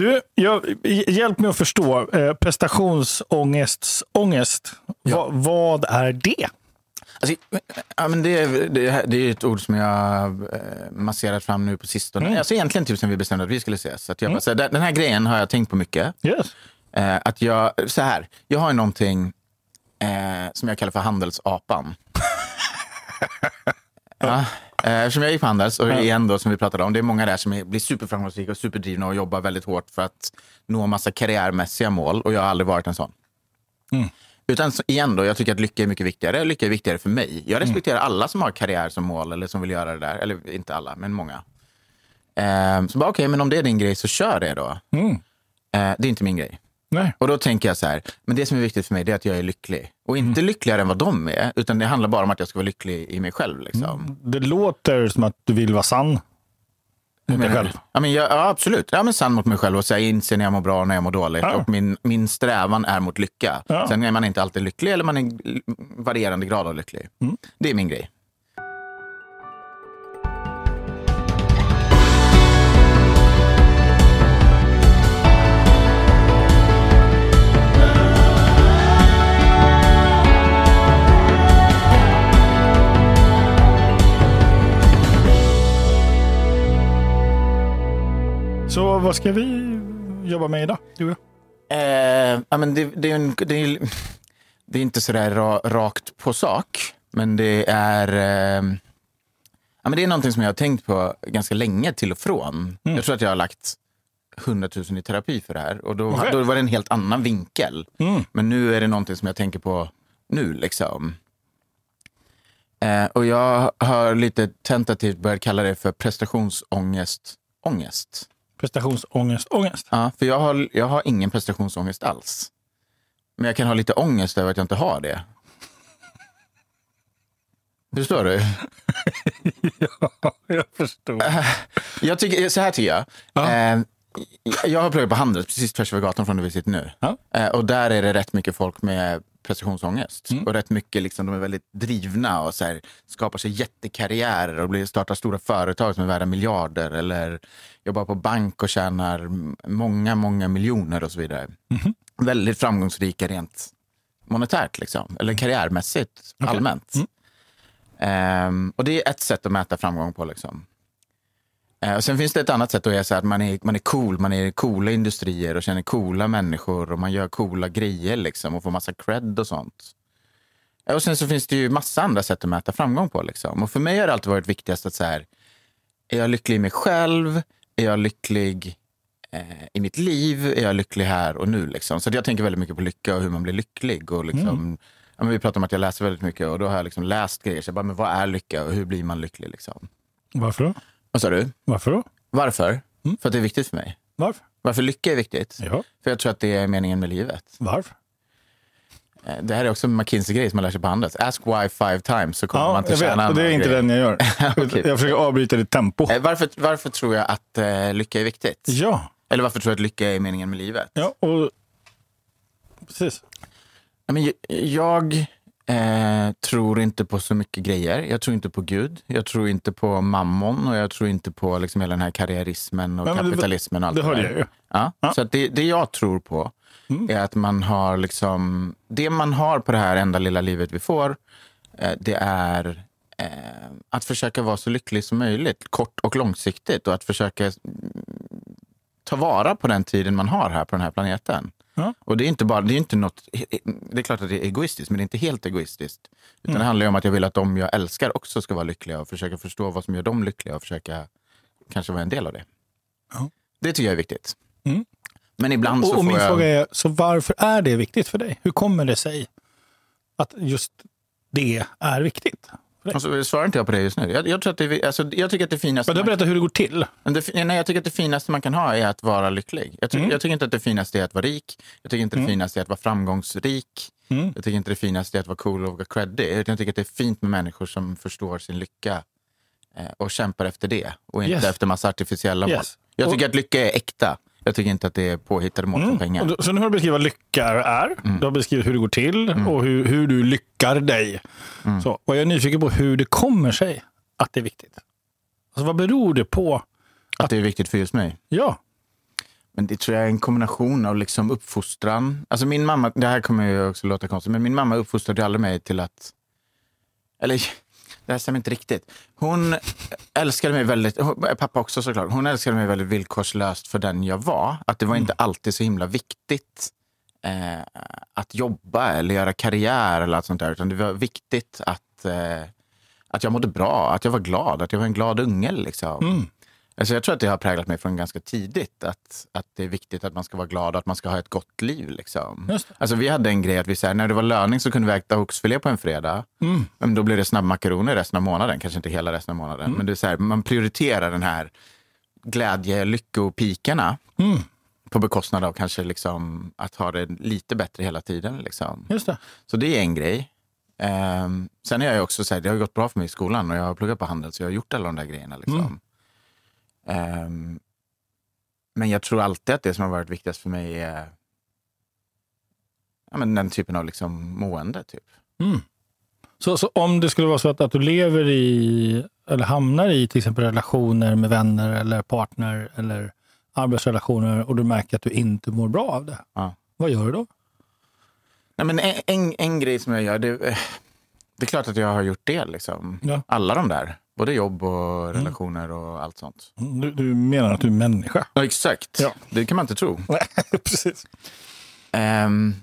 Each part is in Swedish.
Du, jag, hjälp mig att förstå. Eh, prestationsångest. Ångest. Ja. Va, vad är det? Alltså, ja, men det, det, det är ett ord som jag eh, masserat fram nu på sistone. Mm. Alltså egentligen typ sen vi bestämde att vi skulle ses. Att jag bara, så den den här grejen har jag tänkt på mycket. Yes. Eh, att jag, så här, jag har ju någonting eh, som jag kallar för handelsapan. ja, eh, eftersom jag gick på Handels, och igen då som vi pratade om, det är många där som är, blir superframgångsrika och superdrivna och jobbar väldigt hårt för att nå massa karriärmässiga mål. Och jag har aldrig varit en sån. Utan så- igen då, jag tycker att lycka är mycket viktigare. Lycka är viktigare för mig. Jag respekterar alla som har karriär som mål eller som vill göra det där. Eller inte alla, men många. Eh, så bara okej, men om det är din grej så kör det då. Mm. Eh, det är inte min grej. Nej. Och då tänker jag så här, men det som är viktigt för mig är att jag är lycklig. Och inte lyckligare än vad de är, utan det handlar bara om att jag ska vara lycklig i mig själv. Liksom. Det låter som att du vill vara sann mot dig själv. Ja, men jag, ja, absolut. Ja, men sann mot mig själv och så jag inser när jag mår bra och när jag mår dåligt. Ja. Och min, min strävan är mot lycka. Ja. Sen är man inte alltid lycklig eller man är i varierande grad av lycklig. Mm. Det är min grej. Så vad ska vi jobba med idag, du och jag? Eh, ja, men det, det, är en, det, är, det är inte sådär ra, rakt på sak, men det är... Eh, ja, men det är någonting som jag har tänkt på ganska länge till och från. Jag tror att jag har lagt 100 000 i terapi för det här. Och då, Okej. då var det en helt annan vinkel. Mm. Men nu är det någonting som jag tänker på nu. liksom. Eh, och jag har lite tentativt börjat kalla det för prestationsångest. Ångest. Prestationsångest. Ångest. Ja, för jag har, jag har ingen prestationsångest alls. Men jag kan ha lite ångest över att jag inte har det. Förstår du? ja, jag förstår. Jag tycker, så här tycker jag. Eh, jag har pluggat på Handels precis tvärs över gatan från där vi sitter nu. Ja. Eh, och där är det rätt mycket folk med prestationsångest. Och rätt mycket, liksom, de är väldigt drivna och så här, skapar sig jättekarriärer och blir, startar stora företag som är värda miljarder. Eller jobbar på bank och tjänar många, många miljoner och så vidare. Väldigt framgångsrika rent monetärt, liksom. eller karriärmässigt allmänt. Ehm, och det är ett sätt att mäta framgång på. Liksom. Eh, och sen finns det ett annat sätt att så att man är, man är cool, man är i coola industrier och känner coola människor och man gör coola grejer liksom, och får massa cred och sånt. Eh, Och sen så finns det ju massa andra sätt att mäta framgång på. Liksom. Och för mig har det alltid varit viktigast att så här, är jag lycklig i mig själv? Är jag lycklig eh, i mitt liv? Är jag lycklig här och nu? Liksom? Så jag tänker väldigt mycket på lycka och hur man blir lycklig. Och liksom, ja, men vi pratar om att jag läser väldigt mycket och då har jag liksom läst grejer. Så jag bara, men vad är lycka och hur blir man lycklig? Liksom? Varför då? Vad sa du? Varför då? Varför? För att det är viktigt för mig. Varför? Varför lycka är viktigt? Ja, För jag tror att det är meningen med livet. varför? Eh, Det här är också en McKinsey-grej som man lär sig på Handels. Ask why five times så kommer man Ja, till jag vet. Och det är inte grejen. den jag gör. Okej. Jag försöker avbryta ditt tempo. Eh, Varför, varför tror jag att eh, lycka är viktigt? Ja, Eller varför tror jag att lycka är meningen med livet? ja och precis. Men jag eh, tror inte på så mycket grejer. Jag tror inte på Gud. Jag tror inte på mammon och jag tror inte på liksom hela den här karriärismen och Ja, kapitalismen. Och allt det hörde jag ju. Ja, Ja. Så det, det jag tror på är att man har liksom, det man har på det här enda lilla livet vi får, eh, det är eh, att försöka vara så lycklig som möjligt, kort och långsiktigt och att försöka mm, ta vara på den tiden man har här på den här planeten. Ja. Och det är inte bara, det är inte något, det är klart att det är egoistiskt, men det är inte helt egoistiskt. Utan det handlar ju om att jag vill att de jag älskar också ska vara lyckliga och försöka förstå vad som gör dem lyckliga och försöka kanske vara en del av det. Ja. Det tycker jag är viktigt. Mm. Men ibland så Och, och min jag... fråga är, så varför är det viktigt för dig? Hur kommer det sig att just det är viktigt? Alltså, svarar inte jag på det just nu? Jag, jag, tror att det, alltså, jag tycker att det finaste... Men du berättar hur det går till. Det, nej, jag tycker att det finaste man kan ha är att vara lycklig. Jag, ty, Mm. jag tycker inte att det finaste är att vara rik. Jag tycker inte det finaste är att vara framgångsrik. Mm. Jag tycker inte det finaste är att vara cool och vara creddig. Jag tycker att det är fint med människor som förstår sin lycka eh, och kämpar efter det. Och inte Yes. efter massa artificiella mål. Yes. Jag tycker Och- att lycka är äkta. Jag tycker inte att det är påhittade mål för pengar. Så nu har du beskrivit vad lycka är. Du har beskrivit hur det går till och hur, hur du lyckar dig. Så, och jag är nyfiken på hur det kommer sig att det är viktigt. Alltså, vad beror det på? Att det är viktigt för just mig. Ja, Men det tror jag är en kombination av liksom uppfostran. Alltså min mamma, det här kommer ju också låta konstigt, men min mamma uppfostrade aldrig mig till att... Eller det här stämmer inte riktigt. Hon älskade mig väldigt, pappa också såklart, hon älskade mig väldigt villkorslöst för den jag var. Att det var inte alltid så himla viktigt eh, att jobba eller göra karriär eller allt sånt där. Utan det var viktigt att, eh, att jag mådde bra, att jag var glad, att jag var en glad unge. Liksom. Mm. Alltså jag tror att det har präglat mig från ganska tidigt. Att, att det är viktigt att man ska vara glad och att man ska ha ett gott liv. Liksom. Alltså vi hade en grej att vi, så här, när det var löning så kunde vi äta oxfilé på en fredag. Mm. Men då blir det snabbmakaroner resten av månaden. Kanske inte hela resten av månaden. Mm. Men det är så här, man prioriterar den här glädje, lyckopikarna Mm. på bekostnad av kanske liksom att ha det lite bättre hela tiden. Liksom. Just det. Så det är en grej. Ehm, sen är jag också så här, det har gått bra för mig i skolan och jag har pluggat på handel så jag har gjort alla de där grejerna. Liksom. Mm. Ehm, men jag tror alltid att det som har varit viktigast för mig är ja, men den typen av liksom mående. Typ. Mm. Så, så om det skulle vara så att, att du lever i, eller hamnar i till exempel relationer med vänner eller partner eller arbetsrelationer och du märker att du inte mår bra av det. Ja. Vad gör du då? Nej, men en, en, en grej som jag gör, det, eh, det är klart att jag har gjort det. Liksom. Ja. Alla de där. Både jobb och relationer och allt sånt. Du, du menar att du är människa? Ja, exakt. Ja. Det kan man inte tro. Precis. Ehm,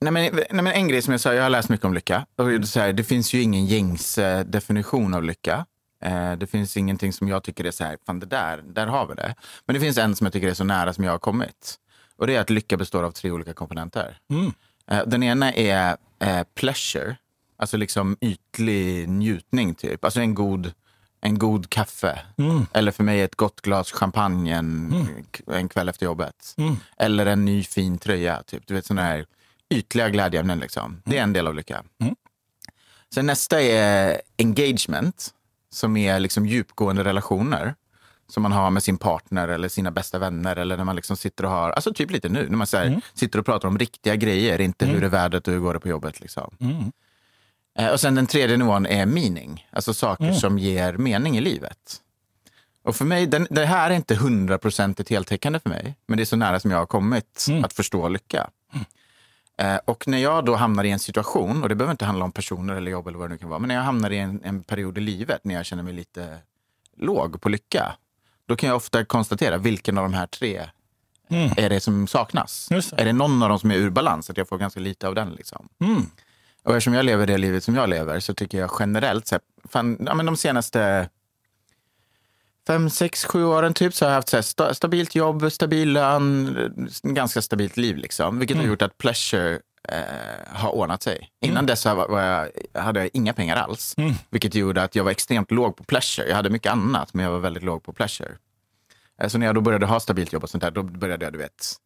nej, men, nej, men en grej som jag sa, jag har läst mycket om lycka. Och så här, det finns ju ingen gängs eh, definition av lycka. Eh, det finns ingenting som jag tycker är så här, fan det där, där har vi det. Men det finns en som jag tycker är så nära som jag har kommit. Och det är att lycka består av tre olika komponenter. Mm. Eh, den ena är eh, pleasure, alltså liksom ytlig njutning typ. Alltså en god, en god kaffe. Mm. Eller för mig ett gott glas champagne en, en kväll efter jobbet. Mm. Eller en ny fin tröja. Typ. Du vet sådana här ytliga glädjeämnen. Liksom. Det är en del av lycka. Mm. Sen nästa är engagement. Som är liksom djupgående relationer. Som man har med sin partner eller sina bästa vänner. Eller när man liksom sitter och har, alltså typ lite nu. När man här, Mm. sitter och pratar om riktiga grejer. Inte hur är vädret och hur går det på jobbet. Liksom. Mm. Eh, Och sen den tredje nivån är meaning. Alltså saker Mm. som ger mening i livet. Och för mig, den, det här är inte hundraprocentigt heltäckande för mig. Men det är så nära som jag har kommit Mm. att förstå lycka. Eh, och när jag då hamnar i en situation, och det behöver inte handla om personer eller jobb eller vad det nu kan vara. Men när jag hamnar i en, en period i livet när jag känner mig lite låg på lycka. Då kan jag ofta konstatera vilken av de här tre Mm. är det som saknas. Det. Är det någon av dem som är ur balans? Att jag får ganska lite av den. Liksom. Mm. Och eftersom jag lever det livet som jag lever så tycker jag generellt, så här, fan, ja, men de senaste fem, sex, sju åren typ så har jag haft så här, sta, stabilt jobb, stabil lön, eh, ganska stabilt liv. Liksom, vilket har gjort att pleasure eh, har ordnat sig. Innan dess så var, var jag, hade jag inga pengar alls. Mm. Vilket gjorde att jag var extremt låg på pleasure. Jag hade mycket annat, men jag var väldigt låg på pleasure. Eh, Så när jag då började ha stabilt jobb och sånt där, då började jag, du vet,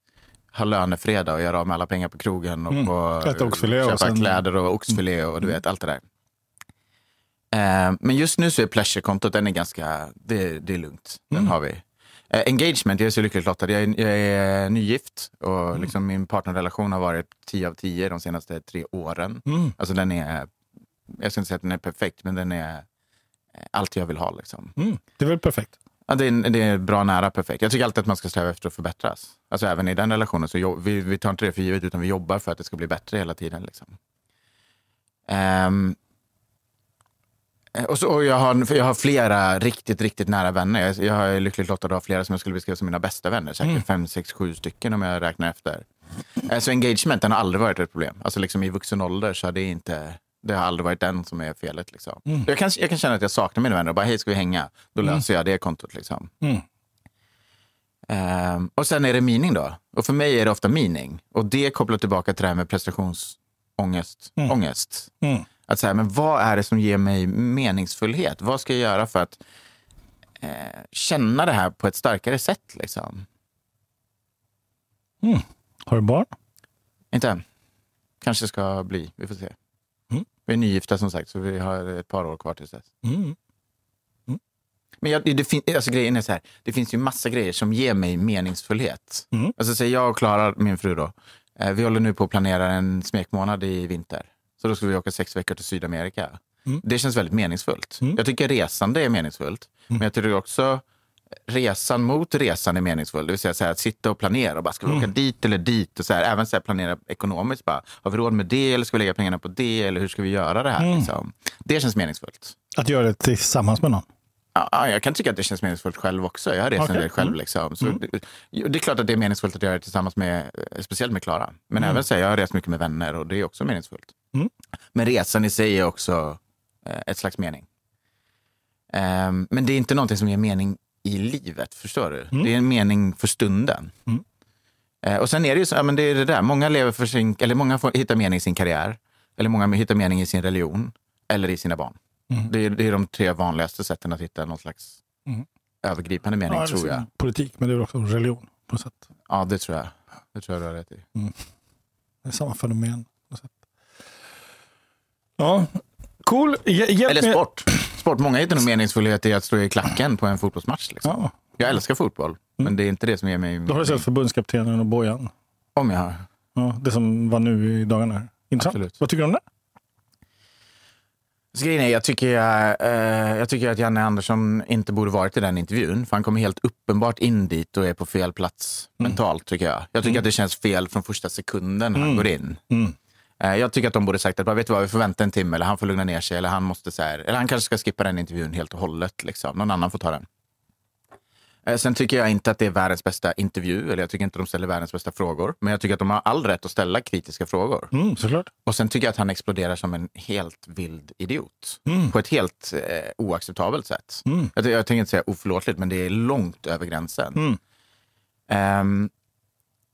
ha lönefredag och göra av med alla pengar på krogen och Mm. och köpa sen- kläder och oxfilé och du vet, allt det där. Eh, men just nu så är pleasure-kontot, den är ganska, det, det är lugnt. Den Mm. har vi. Eh, engagement, jag är så lyckligt lottad. Jag är, jag är nygift och Mm. liksom min partnerrelation har varit 10 av 10 de senaste tre åren. Mm. Alltså den är, jag ska inte säga att den är perfekt, men den är allt jag vill ha. Liksom. Mm. Det är väl perfekt? Ja, det, är, det är bra nära perfekt. Jag tycker alltid att man ska sträva efter att förbättras. Alltså även i den relationen. så vi, vi tar inte det för givet utan vi jobbar för att det ska bli bättre hela tiden. Liksom. Ehm, och så, och jag, har, jag har flera riktigt, riktigt nära vänner. Jag, jag är lyckligt lottad att ha flera som jag skulle beskriva som mina bästa vänner. Säkert fem, sex, sju stycken om jag räknar efter. Så engagement den har aldrig varit ett problem. Alltså liksom I vuxen ålder så har det inte... Det har aldrig varit den som är felet. Liksom. Jag, kan, jag kan känna att jag saknar mina vänner och bara, hej ska vi hänga? Då löser jag det kontot. Liksom. Mm. Ehm, och sen är det meaning då. Och för mig är det ofta meaning. Och det kopplar tillbaka till det här med prestationsångest. Ångest. Mm. Att säga, men vad är det som ger mig meningsfullhet? Vad ska jag göra för att eh, känna det här på ett starkare sätt? Liksom? Mm. Har du barn? Inte än. Kanske ska bli. Vi får se. Mm. Vi är nygifta som sagt, så vi har ett par år kvar tills dess. Mm. Men jag, det, det, alltså, grejen är så här, det finns ju massa grejer som ger mig meningsfullhet. Mm. Alltså, så jag och Klara, min fru, då, eh, vi håller nu på att planera en smekmånad i vinter. Så då ska vi åka sex veckor till Sydamerika. Mm. Det känns väldigt meningsfullt. Mm. Jag tycker resande är meningsfullt. Men jag tycker också resan mot resan är meningsfull. Det vill säga så här, att sitta och planera. Och bara, ska vi åka dit eller dit? Och så här, även så här, planera ekonomiskt. Bara, har vi råd med det eller ska vi lägga pengarna på det? Eller hur ska vi göra det här? Liksom? Det känns meningsfullt. Att göra det tillsammans med någon? Ja, jag kan tycka att det känns meningsfullt själv också. Jag har rest Okej. en del själv. Liksom. Så det, det är klart att det är meningsfullt att göra det tillsammans med, eh, speciellt med Klara. Men även så här, jag har rest mycket med vänner och det är också meningsfullt. Mm. Men resan i sig är också eh, ett slags mening. Ehm, men det är inte någonting som ger mening i livet, förstår du? Det är en mening för stunden. Mm. Eh, och sen är det ju så, ja, men det är det där, många lever för sin, eller många får hitta mening i sin karriär. Eller många hittar mening i sin religion. Eller i sina barn. Mm. Det, är, det är de tre vanligaste sätten att hitta någon slags Mm. övergripande mening, Ja, tror jag. Politik, men det är också religion på något sätt. Ja, det tror jag. Det tror jag du har rätt i. Det är samma fenomen. På något sätt. Ja, cool. Hj- Hjälp Eller sport. Sport. Många hittar nog meningsfullhet i att stå i klacken på en fotbollsmatch. Liksom. Ja, Jag älskar fotboll, men det är inte det som ger mig då har du sett förbundskaptenen och Bojan. Om jag har. Ja, det som var nu i dagarna. här. Intressant. Absolut. Vad tycker du om det? Grejen är, jag tycker, jag, eh, jag tycker att Janne Andersson inte borde varit i den intervjun. För han kommer helt uppenbart in dit och är på fel plats mentalt, tycker jag. Jag tycker att det känns fel från första sekunden han går in. Eh, Jag tycker att de borde sagt att vet du vad, vi får vänta en timme eller han får lugna ner sig eller han måste så här, eller han kanske ska skippa den intervjun helt och hållet. Liksom. Någon annan får ta den. Eh, Sen tycker jag inte att det är världens bästa intervju, eller jag tycker inte de ställer världens bästa frågor. Men jag tycker att de har all rätt att ställa kritiska frågor. Mm, såklart. Och sen tycker jag att han exploderar som en helt vild idiot. Mm. På ett helt eh, oacceptabelt sätt. Mm. Jag, jag tänker inte säga oförlåtligt, men det är långt över gränsen. Mm.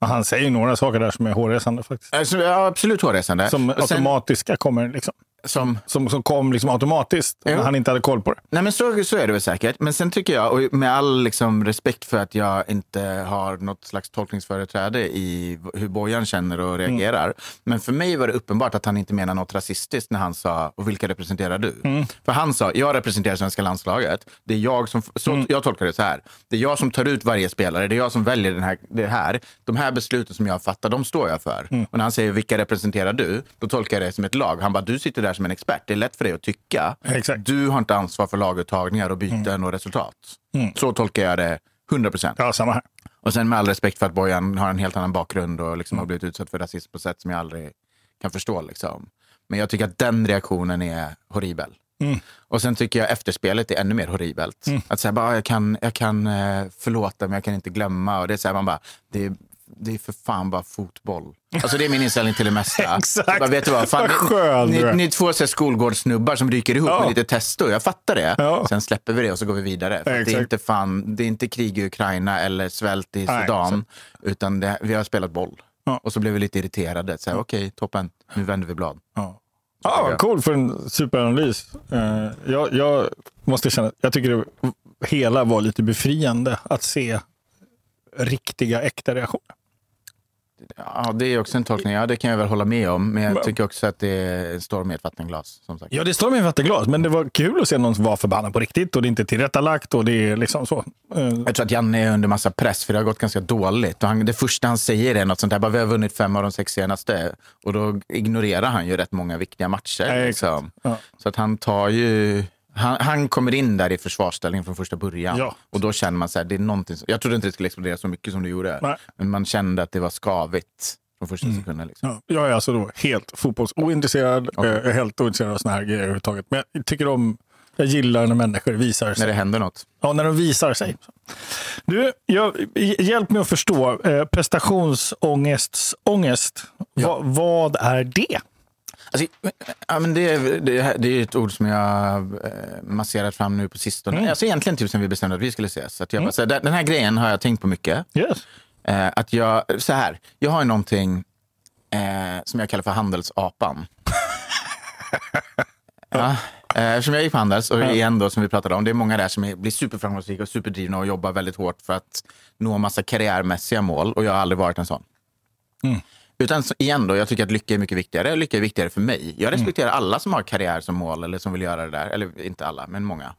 Han säger några saker där som är hårresande faktiskt. alltså, ja, absolut hårresande. Som Och sen- automatiska kommer liksom. Som, Som, som kom liksom automatiskt Jo. när han inte hade koll på det. Nej men så, så är det väl säkert. Men sen tycker jag, och med all liksom respekt för att jag inte har något slags tolkningsföreträde i hur Bojan känner och reagerar. Men för mig var det uppenbart att han inte menar något rasistiskt när han sa, och vilka representerar du? För han sa, jag representerar svenska landslaget. Det är jag som, så, jag tolkar det så här. Det är jag som tar ut varje spelare. Det är jag som väljer den här, det här. De här besluten som jag fattar, de står jag för. Och när han säger, vilka representerar du? Då tolkar jag det som ett lag. Han bara, du sitter där som en expert. Det är lätt för dig att tycka. Exakt. Du har inte ansvar för laguttagningar och byten och resultat. Så tolkar jag det 100 procent. Ja, samma här. Och sen med all respekt för att Bojan har en helt annan bakgrund och liksom har blivit utsatt för rasism på sätt som jag aldrig kan förstå. Liksom. Men jag tycker att den reaktionen är horribel. Och sen tycker jag efterspelet är ännu mer horribelt. Att säga bara, jag kan, jag kan eh, förlåta men jag kan inte glömma. Och det är så här, man bara, det är, det är för fan bara fotboll. Alltså det är min inställning till det mesta. Exakt. Bara, vet du vad, fan, Vad ni, ni, ni är två så skolgårdssnubbar som ryker ihop Ja. med lite testo. Jag fattar det. Ja. Sen släpper vi det och så går vi vidare. Att det, är inte fan, det är inte krig i Ukraina eller svält i Nej, Sudan. utan det, vi har spelat boll. Ja. Och så blev vi lite irriterade. Okej, toppen. Nu vänder vi blad. Ja. Ja, vad cool för en superanalys. Eh, jag, jag måste känna, jag tycker det hela var lite befriande att se riktiga, äkta reaktioner. Ja, det är också en tolkning. Ja, det kan jag väl hålla med om. Men jag tycker också att det är en storm i ett vattenglas. Som sagt. Ja, det står med vattenglas, men det var kul att se någon som var förbannad på riktigt och det är inte tillrättalagt och det är liksom så. Eh, Jag tror att Janne är under massa press för det har gått ganska dåligt. Och han, det första han säger är något sånt där, bara, vi har vunnit fem av de sex senaste. Och då ignorerar han ju rätt många viktiga matcher. Nej, Liksom. Ja. Så att han tar ju... Han, han kommer in där i försvarsställning från första början. Ja. Och då känner man så här, det är någonting som, Jag trodde inte det skulle explodera så mycket som det gjorde. Nej. Men man kände att det var skavigt från första sekunden. Liksom. Ja, jag är alltså då helt fotbollsointresserad. Okej. Jag är helt ointresserad av såna här grejer överhuvudtaget. Men jag tycker om, jag gillar när människor visar När sig. det händer något. Ja, när de visar sig. Du, jag, hjälp mig att förstå. Eh, prestationsångest. Ångest. Va, vad är det? Alltså, ja, men det, är- det, det är ett ord som jag eh, masserat fram nu på sistone. Alltså egentligen typ sen vi bestämde att vi skulle ses. Så att jag bara, så här, den här grejen har jag tänkt på mycket. Yes. Eh, att jag, så här, jag har ju någonting eh, som jag kallar för handelsapan. ja, eh, eftersom jag gick på Handels, och igen då som vi pratade om, det är många där som är, blir superframgångsrika och superdrivna och jobbar väldigt hårt för att nå massa karriärmässiga mål. Och jag har aldrig varit en sån. Utan igen då, jag tycker att lycka är mycket viktigare. Lycka är viktigare för mig. Jag respekterar alla som har karriär som mål eller som vill göra det där. Eller inte alla, men många.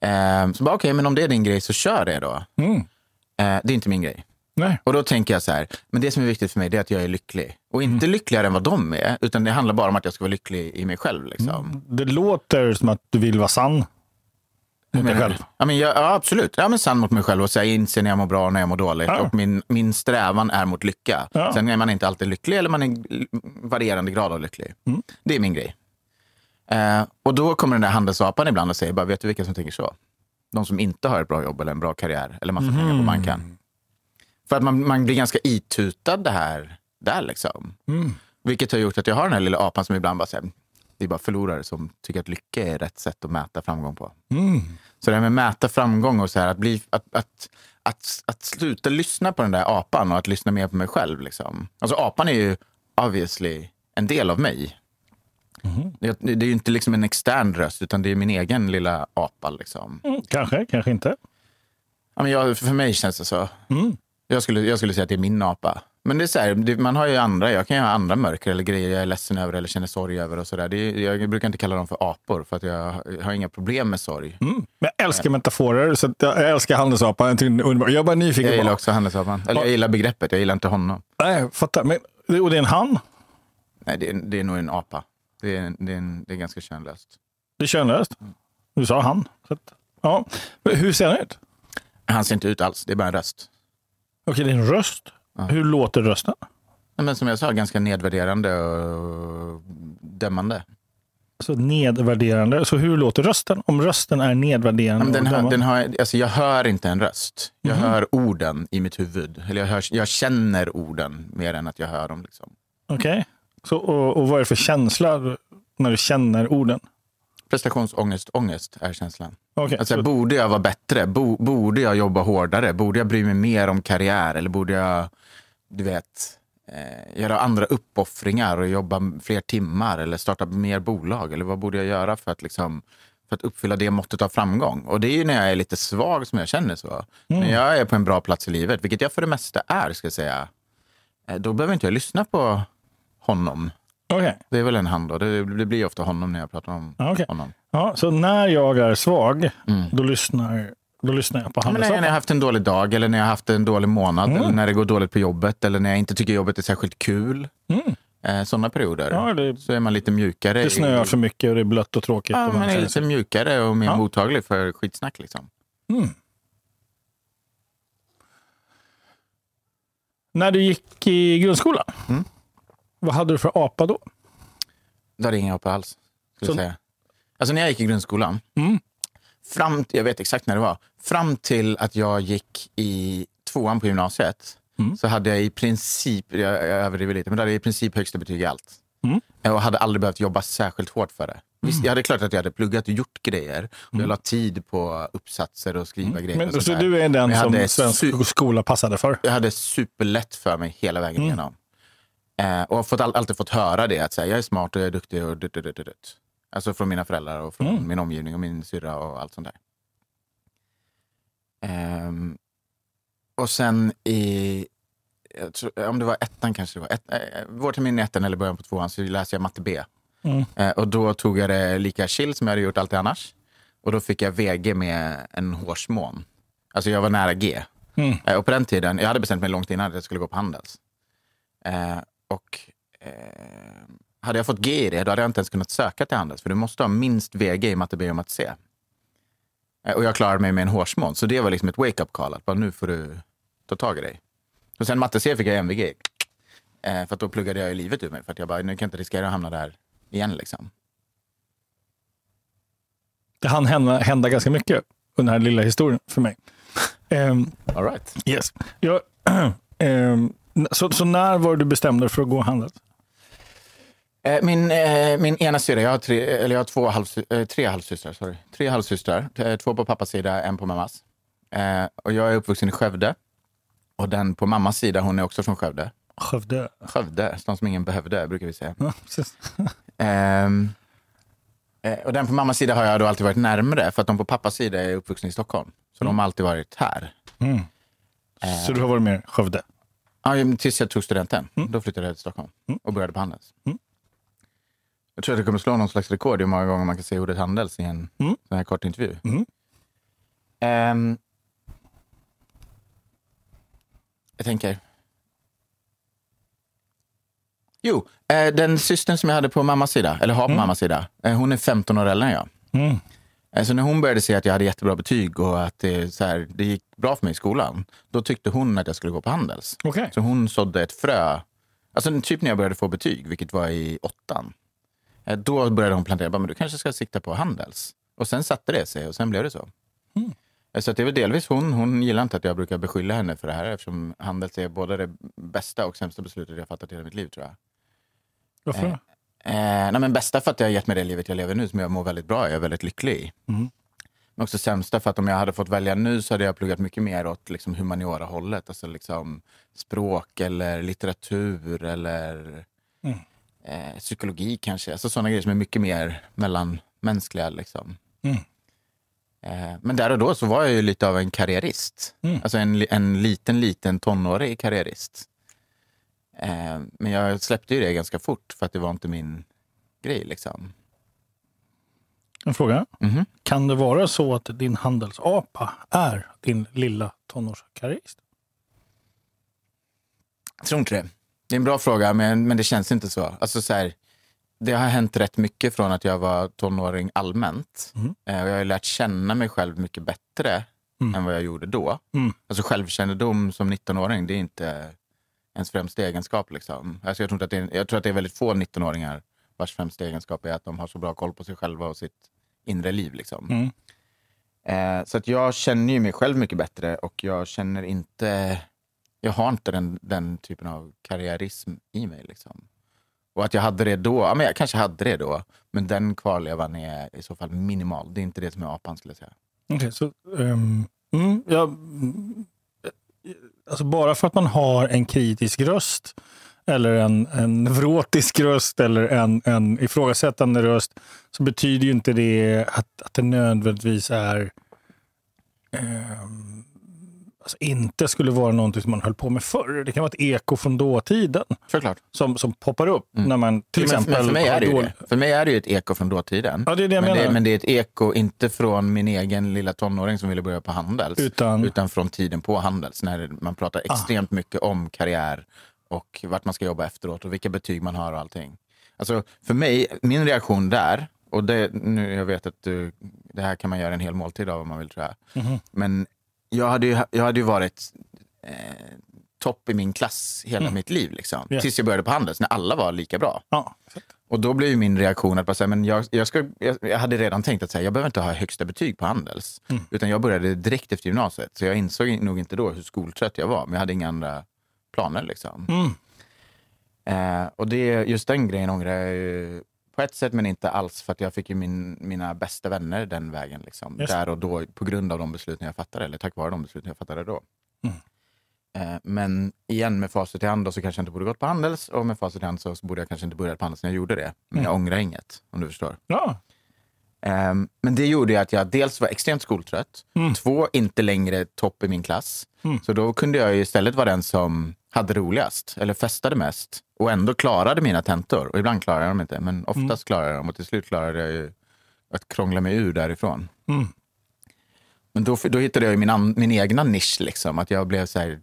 Eh, så bara, okej, men om det är din grej så kör det då. Mm. Eh, det är inte min grej. Nej. Och då tänker jag så här, men det som är viktigt för mig är att jag är lycklig. Och inte lyckligare än vad de är, utan det handlar bara om att jag ska vara lycklig i mig själv. Liksom. Det låter som att du vill vara sann. Mot dig själv? Ja, men jag, ja, absolut. Ja, men sann mot mig själv och säga inse när jag mår bra och när jag mår dåligt. Ja. Och min, min strävan är mot lycka. Ja. Sen är man inte alltid lycklig eller man är varierande grad av lycklig. Mm. Det är min grej. Eh, och då kommer den där handelsapan ibland och säger, bara, vet du vilka som tänker så? De som inte har ett bra jobb eller en bra karriär eller massa pengar Mhm. på banken. För att man, man blir ganska itutad det här där liksom. Mm. Vilket har gjort att jag har den här lilla apan som ibland bara säger, det är bara förlorare som tycker att lycka är rätt sätt att mäta framgång på. Mm. Så det här med att mäta framgång och så här, att, bli, att, att, att, att sluta lyssna på den där apan och att lyssna mer på mig själv. Liksom. Alltså apan är ju obviously en del av mig. Det, det är ju inte liksom en extern röst utan det är min egen lilla apa. Liksom. Mm. Kanske, kanske inte. Ja, men jag, för mig känns det så. Mm. Jag skulle, jag skulle säga att det är min apa. Men det är så här, man har ju andra, jag kan ju ha andra mörker eller grejer jag är ledsen över eller känner sorg över. och så där. Det är, Jag brukar inte kalla dem för apor för att jag, har inga problem med sorg. Mm. Men jag älskar metaforer, så jag älskar handelsapan. Jag, jag är bara nyfiken Jag på... gillar också handelsapan. Eller jag gillar begreppet, jag gillar inte honom. Nej, fattar. Men, och det är en han? Nej, det är, det är nog en apa. Det är, det är, en, det är ganska könlöst. Det är könlöst. Du sa han. Att, ja. Hur ser han ut? Han ser inte ut alls, det är bara en röst. Okej, det är en röst. Hur låter rösten? Men som jag sa, ganska nedvärderande och dömande. Så nedvärderande. Så hur låter rösten? Om rösten är Ja, nedvärderande men den dömande? den har, alltså jag hör inte en röst. Jag Mhm. hör orden i mitt huvud. Eller jag, hör, jag känner orden mer än att jag hör dem. Liksom. Okej. Så, och, och vad är det för känsla när du känner orden? Prestationsångest, ångest är känslan. Okej, Alltså, så, borde jag vara bättre? Bo, borde jag jobba hårdare? Borde jag bry mig mer om karriär? Eller borde jag, du vet, eh, göra andra uppoffringar och jobba fler timmar? Eller starta mer bolag? Eller vad borde jag göra för att, liksom, för att uppfylla det måttet av framgång? Och det är ju när jag är lite svag som jag känner så. När jag är på en bra plats i livet, vilket jag för det mesta är, ska jag säga. eh, Då behöver inte jag lyssna på honom. okej. Det är väl en han då. Det, det blir ofta honom när jag pratar om okej. honom. Ja, så när jag är svag, Mm. då, lyssnar, då lyssnar jag på Ja, men när jag har haft en dålig dag eller när jag har haft en dålig månad Mm. eller när det går dåligt på jobbet eller när jag inte tycker jobbet är särskilt kul. Mm. Eh, Sådana perioder. Ja, det, Så är man lite mjukare. det snöar för mycket och det är blött och tråkigt. Ja, och man är lite sig- mjukare och mer Ja. mottaglig för skitsnack. Liksom. Mm. När du gick i grundskolan, Mm. vad hade du för apa då? Då hade jag inga hopp alls. Skulle Så- säga. Alltså när jag gick i grundskolan, Mm. Fram, jag vet exakt när det var, fram till att jag gick i tvåan på gymnasiet Mm. så hade jag i princip, jag, jag överdriver lite, men då hade jag i princip högsta betyg i allt. Mm. Och hade aldrig behövt jobba särskilt hårt för det. Visst, jag hade klart att jag hade pluggat och gjort grejer. Och jag la tid på uppsatser och skriva grejer. och Mm. Men, sånt så där. du är den jag som svensk skola passade för? jag hade superlätt för mig hela vägen Mm. igenom. Eh, och har fått, all, alltid fått höra det, att här, jag är smart och jag är duktig. Och dut, dut, dut, dut. Alltså från mina föräldrar och från Mm. min omgivning och min syrra och allt sånt där. Ehm, och sen i, jag tror, om det var ettan kanske det var, ett, eh, vårtermin i ettan eller början på tvåan så läste jag matte B. Mm. Eh, och då tog jag det lika chill som jag hade gjort alltid annars. Och då fick jag VG med en hårsmån. Alltså jag var nära G. Mm. Eh, och på den tiden, jag hade bestämt mig långt innan att jag skulle gå på Handels. Eh, och eh, hade jag fått G i det, då hade jag inte ens kunnat söka till Handels. För du måste ha minst VG i matte B och matte C. Eh, och jag klarade mig med en hårsmån. Så det var liksom ett wake-up call. Att bara, nu får du ta tag i dig. Och sen matte C fick jag MVG. Eh, för då pluggade jag ju livet ur mig. För jag bara, nu kan jag inte riskera att hamna där igen. Liksom. Det hann hända, hända ganska mycket under den här lilla historien för mig. Ehm, All right. yes. jag, ehm, så, så när var du bestämde dig för att gå handlet? Eh, Min, eh, min ena syrra, jag har, tre, eller jag har två halvsy, eh, tre halvsystrar. Sorry. Tre halvsystrar. Två på pappas sida, en på mammas. Och jag är uppvuxen i Skövde. Och den på mammas sida, hon är också från Skövde. Skövde. Skövde, stan som ingen behövde, brukar vi säga. Ja. Ehm, eh, och den på mammas sida har jag då alltid varit närmare, för att de på pappas sida är uppvuxna i Stockholm. Så de har alltid varit här. Mm. Så du har varit med Skövde? Ja, tills jag tog studenten. Då flyttade jag till Stockholm och började på Handels. Mm. Jag tror att jag kommer slå någon slags rekord i hur många gånger man kan säga ordet Handels i en Mm. sån här kort intervju. Mm. Ehm, jag tänker... Jo, eh, den systern som jag hade på mammas sida, eller har på mammas sida, eh, hon är 15 år äldre än jag. Mm. Eh, Så när hon började se att jag hade jättebra betyg och att det, så här, det gick bra för mig i skolan, då tyckte hon att jag skulle gå på Handels. Okej. Så hon sådde ett frö. Alltså typ när jag började få betyg, vilket var i åttan. Eh, Då började hon plantera, bara, men du kanske ska sikta på Handels. Och sen satte det sig och sen blev det så. Eh, Så det är väl delvis hon. Hon gillar inte att jag brukar beskylla henne för det här eftersom Handels är både det bästa och sämsta beslutet jag fattat i hela mitt liv tror jag. Varför då? Eh, nej, men bästa för att jag har gett mig det livet jag lever nu som jag mår väldigt bra. Jag är väldigt lycklig i. Mm. Men också sämsta för att om jag hade fått välja nu så hade jag pluggat mycket mer åt liksom, humaniora-hållet. Alltså liksom språk eller litteratur eller Mm. Eh, psykologi kanske. Alltså sådana grejer som är mycket mer mellanmänskliga. Liksom. Mm. Eh, men där och då så var jag ju lite av en karriärist. Mm. Alltså en, en liten, liten tonårig karriärist. Eh, men jag släppte ju det ganska fort för att det var inte min grej. Liksom. En fråga. Mhm. Kan det vara så att din handelsapa är din lilla tonårskarriärist? Jag tror inte det. Det är en bra fråga, men, men det känns inte så. Alltså, så här, det har hänt rätt mycket från att jag var tonåring allmänt. Mm. Eh, och jag har lärt känna mig själv mycket bättre Mm. än vad jag gjorde då. Mm. Alltså självkännedom som 19-åring, det är inte ens främsta egenskap. Liksom. Alltså, jag, tror att det är, jag tror att det är väldigt få 19-åringar vars främsta egenskap är att de har så bra koll på sig själva och sitt inre liv. Liksom. Mm. Eh, så att jag känner ju mig själv mycket bättre och jag känner inte... Jag har inte den, den typen av karriärism i mig. Liksom. Och att jag hade det då, ja, men jag kanske hade det då, men den kvarlevan är i så fall minimal. Det är inte det som är apan skulle jag säga. Okej, så, Um, mm, ja, mm, alltså bara för att man har en kritisk röst eller en, en neurotisk röst eller en, en ifrågasättande röst så betyder ju inte det att, att det nödvändigtvis är um, alltså inte skulle vara någonting som man höll på med förr. Det kan vara ett eko från dåtiden Såklart. som, som poppar upp när man till Mm. Men- exempel men för mig är det ju det. För mig är det ju ett eko från dåtiden. Ja, det är det jag men, menar. det, men det är ett eko, inte från min egen lilla tonåring som ville börja på Handels, Utan- utan från tiden på Handels, när man pratar extremt mycket om karriär och vart man ska jobba efteråt och vilka betyg man har och allting. Alltså, för mig, min reaktion där, och det, nu, jag vet att du, det här kan man göra en hel måltid av om man vill tror jag. Mhm. Men jag hade ju, jag hade ju varit eh, topp i min klass hela mitt liv. Liksom. Ja. Tills jag började på Handels, när alla var lika bra. Ja, Och då blev ju min reaktion att bara säga, men jag, jag, ska, jag, jag hade redan tänkt att säga, jag behöver inte ha högsta betyg på Handels. Mm. Utan jag började direkt efter gymnasiet. Så jag insåg nog inte då hur skoltrött jag var. Men jag hade inga andra planer. Liksom. Mm. Eh, och det, just den grejen ångrar jag ju på ett sätt men inte alls. För att jag fick ju min, mina bästa vänner den vägen. Liksom, Just. där och då på grund av de besluten jag fattade. Eller tack vare de besluten jag fattade då. Mm. Eh, men igen med facit i hand då, så kanske jag inte borde gått på Handels. Och med facit i hand så borde jag kanske inte börjat på Handels när jag gjorde det. Men Mm. jag ångrar inget om du förstår. ja. Ehm, men det gjorde att jag dels var extremt skoltrött. Mm. Två, inte längre topp i min klass. Mm. Så då kunde jag istället vara den som hade roligast eller festade mest och ändå klarade mina tentor. Och ibland klarade jag dem inte, men oftast Mm. klarade jag dem. Och till slut klarade jag ju att krångla mig ur därifrån. Mm. Men då, då hittade jag ju min, min egna nisch, liksom. att jag blev så här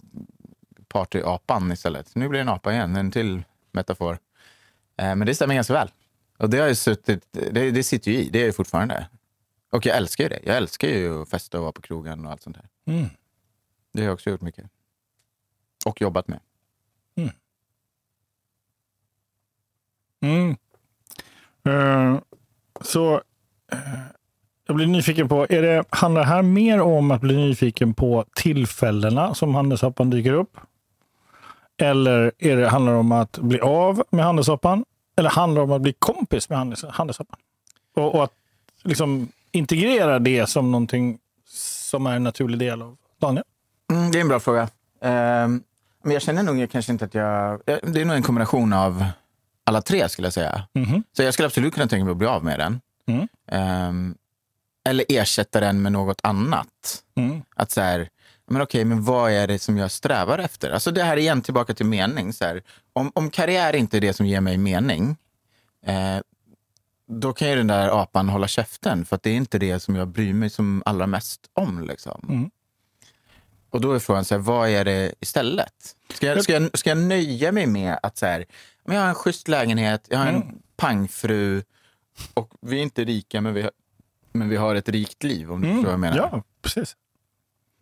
partyapan istället. Nu blir det en apa igen, en till metafor. Eh, men det stämmer ganska väl. Och det, har ju suttit, det, det sitter ju i, det är ju fortfarande. Och jag älskar ju det. Jag älskar ju att festa och vara på krogen och allt sånt där. Mm. Det har jag också gjort mycket. Och jobbat med. Mm. Eh, så eh, jag blir nyfiken på, är det, handlar det här mer om att bli nyfiken på tillfällena som handelshoppan dyker upp? Eller är det, handlar det om att bli av med handelshoppan? Eller handlar det om att bli kompis med handels, handelshoppan? Och, och att liksom integrera det som någonting som är en naturlig del av Daniel? Mm, det är en bra fråga. Ehm, men jag känner nog kanske inte att jag... Det är nog en kombination av alla tre skulle jag säga. Mhm. Så jag skulle absolut kunna tänka mig att bli av med den. Mm. Ehm, eller ersätta den med något annat. Mm. Att så här, men okej, men vad är det som jag strävar efter? Alltså det här är igen tillbaka till mening. Så här, om, om karriär inte är det som ger mig mening, eh, då kan ju den där apan hålla käften. För att det är inte det som jag bryr mig som allra mest om. Liksom. Mm. Och då är frågan, så här, vad är det istället? Ska jag, ska jag, ska jag nöja mig med att så här, men jag har en schysst lägenhet, jag har en Mm. pangfru och vi är inte rika men vi har Men vi har ett rikt liv, om du förstår vad jag menar. Ja, precis.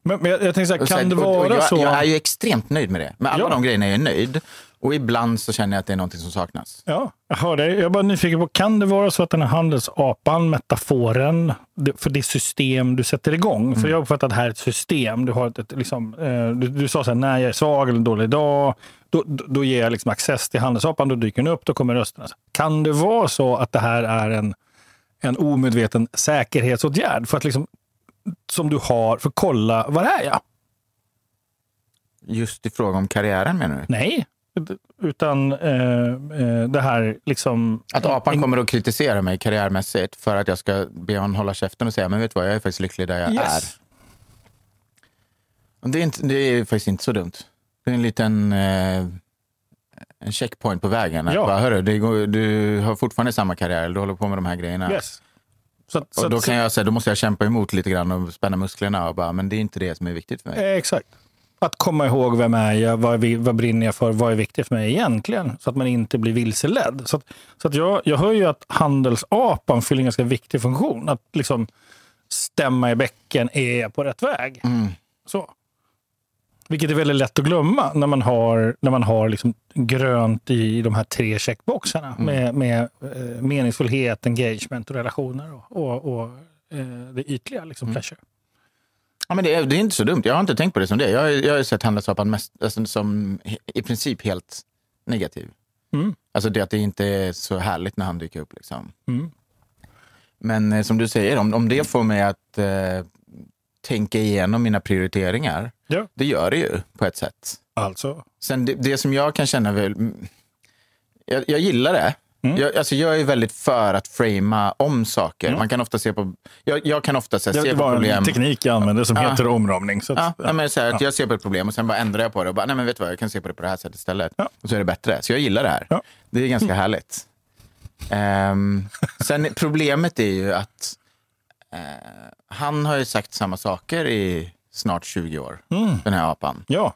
Men, men jag, jag tänker så här, Och kan det och- och vara jag, så... Jag är ju extremt nöjd med det. Med alla Ja. de grejerna är jag nöjd. Och ibland så känner jag att det är någonting som saknas. Ja, jag hör dig. Jag är bara nyfiken på, kan det vara så att den här handelsapan, metaforen, för det system du sätter igång, Mm. för jag uppfattar att det här är ett system. Du, har ett, ett, liksom, eh, du, du sa så här, när jag är svag eller en dålig dag, då, då, då ger jag liksom access till handelsapan, då dyker den upp, då kommer rösterna. Kan det vara så att det här är en, en omedveten säkerhetsåtgärd för att liksom, som du har för att kolla, var är jag? Just i fråga om karriären menar du? Nej, utan eh, eh, det här liksom... Att apan kommer att kritisera mig karriärmässigt för att jag ska be honom hålla käften och säga men vet du vad, jag är faktiskt lycklig där jag Yes. är. Och det, är inte, det är faktiskt inte så dumt. Det är en liten eh, en checkpoint på vägen. Ja. bara, hörru, det går, du har fortfarande samma karriär, du håller på med de här grejerna. Yes. Så, att- så, Och då kan jag säga, då måste jag kämpa emot lite grann och spänna musklerna och bara, men det är inte det som är viktigt för mig. Eh, exakt. Att komma ihåg vem är jag, vad, är vad brinner jag för, vad är viktigt för mig egentligen? Så att man inte blir vilseledd. Så, att, så att jag, jag hör ju att handelsapan fyller en ganska viktig funktion. Att liksom stämma i bäcken, är jag på rätt väg? Mm. Så. Vilket är väldigt lätt att glömma när man har, när man har liksom grönt i de här tre checkboxarna Mm. med, med eh, meningsfullhet, engagement och relationer och, och, och eh, det ytliga, Mm. liksom pleasure. Ja, men det, är, det är inte så dumt. Jag har inte tänkt på det som det. Jag, har- jag har sett handelsapan mest, alltså, som i princip helt negativ. Mm. Alltså det att det inte är så härligt när han dyker upp. Liksom. Mm. Men eh, som du säger, om, om det får mig att eh, tänka igenom mina prioriteringar, Ja. det gör det ju på ett sätt. Alltså, Sen det, det som jag kan känna väl, mm, jag, jag gillar det. Mm. Jag, alltså jag är väldigt för att framea om saker. Man kan ofta se på, jag, jag kan ofta här, Det se på var problem. en teknik jag använde som Ja. heter omramning. Så att, Ja, ja. men så här, att Jag ser på ett problem och sen bara ändrar jag på det och bara, nej men vet du vad, jag kan se på det på det här sättet istället. Ja. Och så är det bättre. Så jag gillar det här. Det är ganska härligt. Ehm, sen problemet är ju att eh, han har ju sagt samma saker i snart 20 år, den här apan. ja.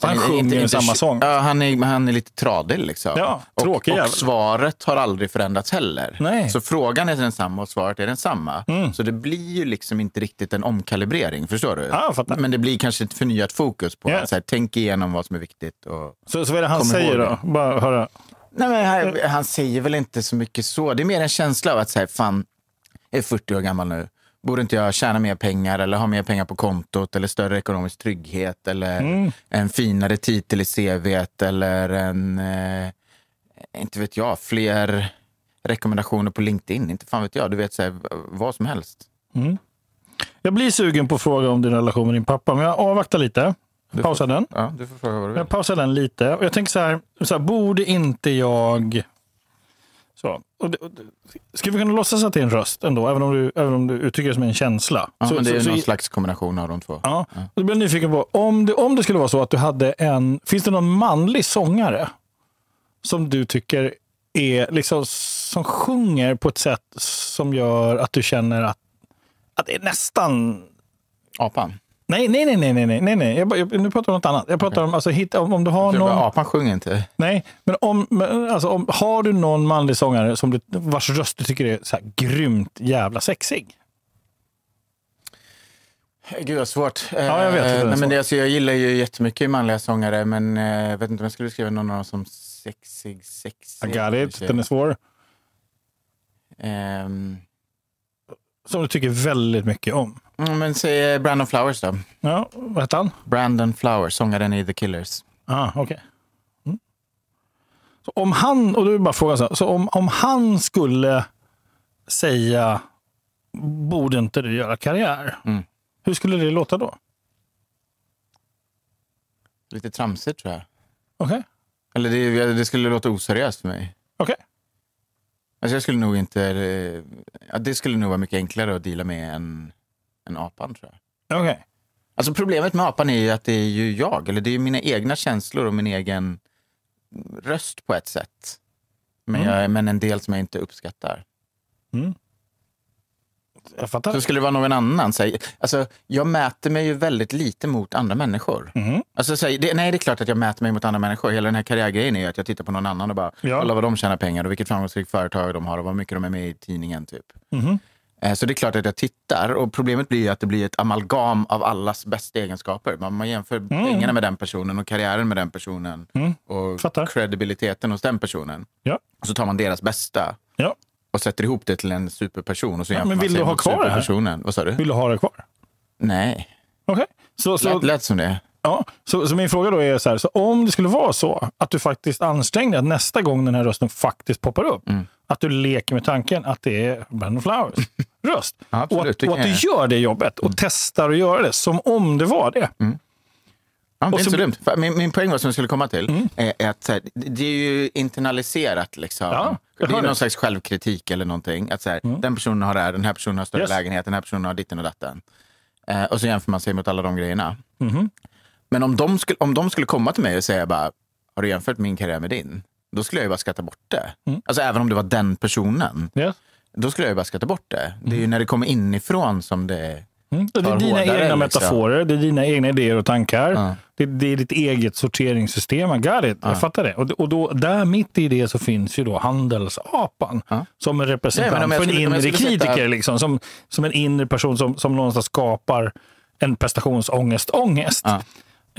Så han Inte- sjunger inte- inte- samma sång. Ja, han är, han är lite tradig liksom. Ja, och, och svaret har aldrig förändrats heller. Nej. Så frågan är densamma och svaret är densamma. Mm. Så det blir ju liksom inte riktigt en omkalibrering, förstår du? Ja. Men det blir kanske ett förnyat fokus på att så här, tänk igenom vad som är viktigt. Och... Så, så vad är det han säger då? Bara höra. Nej, men han, han säger väl inte så mycket så. Det är mer en känsla av att säga, fan, jag är 40 år gammal nu. Borde inte jag tjäna mer pengar eller ha mer pengar på kontot eller större ekonomisk trygghet eller Mm. en finare titel i CVt eller en, eh, inte vet jag, fler rekommendationer på LinkedIn. Inte fan vet jag, du vet så här, vad som helst. Jag blir sugen på att fråga om din relation med din pappa, men jag avvaktar lite. Du Pausar den. Ja, du får fråga vad du vill. Jag pausar den lite. Och jag tänker så här, så här borde inte jag... Så. Och det, och det, ska vi kunna låtsas att det är en röst ändå, även om du, även om du uttrycker det som en känsla? Ja, så, men det är så, någon så, slags kombination av de två. Ja, och då blir jag nyfiken på, om det, om det skulle vara så att du hade en... Finns det någon manlig sångare som du tycker är liksom, som sjunger på ett sätt som gör att du känner att, att det är nästan... Apan. Nej, nej, nej, nej, nej, nej, nej. Jag, jag, nu pratar jag om något annat. Jag pratar om, alltså, hitta, om, om du har Så bara, någon... Apan sjunger inte. Nej, men om, men, alltså, om, har du någon manlig sångare som du, vars röst du tycker är så här grymt jävla sexig? Gud vad svårt. Ja, jag vet det Eh, nej, men det, alltså, jag gillar ju jättemycket manliga sångare men eh, jag vet inte om jag skulle beskriva någon av dem som sexig. sexig I got it. Den är svår. Ehm, Som du tycker väldigt mycket om. mm, men säg eh, Brandon Flowers då. Ja, vad heter han? Brandon Flowers, sångaren i The Killers. Ah, okej. Mm. Så om han, och det bara frågan så, här, så om, om han skulle säga borde inte du göra karriär? Mm. Hur skulle det låta då? Lite tramsigt tror jag. Okej, Eller det, det skulle låta oseriöst för mig. okej. Alltså jag skulle nog inte... eh, Ja, det skulle nog vara mycket enklare att deala med än, än apan tror jag. okej. Alltså problemet med apan är ju att det är ju jag, eller det är mina egna känslor och min egen röst på ett sätt. Men, Mm. jag, men en del som jag inte uppskattar. Jag fattar. Så skulle det vara någon annan, så här, alltså, jag mäter mig ju väldigt lite mot andra människor. Mhm. Alltså, så här, det, nej, det är klart att jag mäter mig mot andra människor. Hela den här karriärgrejen är ju att jag tittar på någon annan och bara, Ja. kolla vad de tjänar pengar och vilket framgångsrikt företag de har och vad mycket de är med i tidningen. Typ. Eh, Så det är klart att jag tittar. Och Problemet blir att det blir ett amalgam av allas bästa egenskaper. Man, man jämför pengarna med den personen och karriären med den personen. Och Mm. Fattar. credibiliteten hos den personen. Ja. Och så tar man deras bästa ja. Och sätter ihop det till en superperson. Och så Ja, men vill du ha kvar det här? Vad sa du? Vill du ha det kvar? Nej, Okej. Så, så, lät, lät som det. ja, så, så min fråga då är så här, så om det skulle vara så att du faktiskt anstränger dig att nästa gång den här rösten faktiskt poppar upp, Mm. att du leker med tanken att det är Brandon Flowers röst. Ja, absolut, och att, och att du gör det jobbet och testar att göra det som om det var det. Ja, det är inte så- dumt. Min, min poäng var som jag skulle komma till är, är att här, det är ju internaliserat. Liksom. Ja, det är någon det. slags självkritik eller någonting. Att så här, Den personen har det här, den här personen har större Yes. lägenhet, den här personen har ditten och datten. Eh, och så jämför man sig mot alla de grejerna. Mhm. Men om de, skulle, om de skulle komma till mig och säga bara, har du jämfört min karriär med din? Då skulle jag ju bara skratta bort det. Mm. Alltså även om det var den personen. Yes. Då skulle jag ju bara skratta bort det. Det är ju när det kommer inifrån som det... Mm. Det är dina egna liksom. metaforer, det är dina egna idéer och tankar. Ja. Det, det är ditt eget sorteringssystem. I got it. Jag fattar det. Och, och då, där mitt i det så finns ju då handelsapan som en representant Nej, för en inre sätta- kritiker. Liksom, som, som en inre person som, som någonstans skapar en prestationsångest. Ångest. Ja.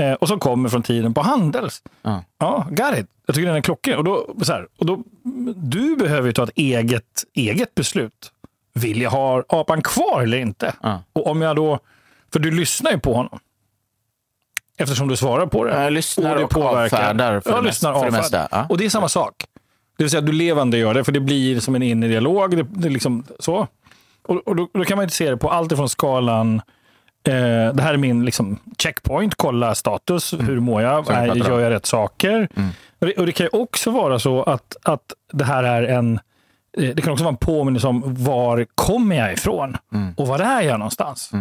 Eh, och som kommer från tiden på Handels. Ja. Ja, got it. Jag tycker den är klockren. Och då, så här, och då, du behöver ju ta ett eget, eget beslut. Vill jag ha apan kvar eller inte? Ja. Och om jag då, för du lyssnar ju på honom. Eftersom du svarar på det. Jag lyssnar det och avfärdar för ja, det lyssnar för det mesta, ja. Och det är samma sak. Det vill säga du levande gör det, för det blir som en inre dialog. Det, det är liksom så. Och, och då, då kan man inte se det på allt ifrån skalan Eh, det här är min liksom, checkpoint, kolla status, hur mår jag, är, gör jag rätt saker? Mm. Och, det, och det kan ju också vara så att, att det här är en det kan också vara en påminnelse om var kommer jag ifrån Mm. och var är jag någonstans?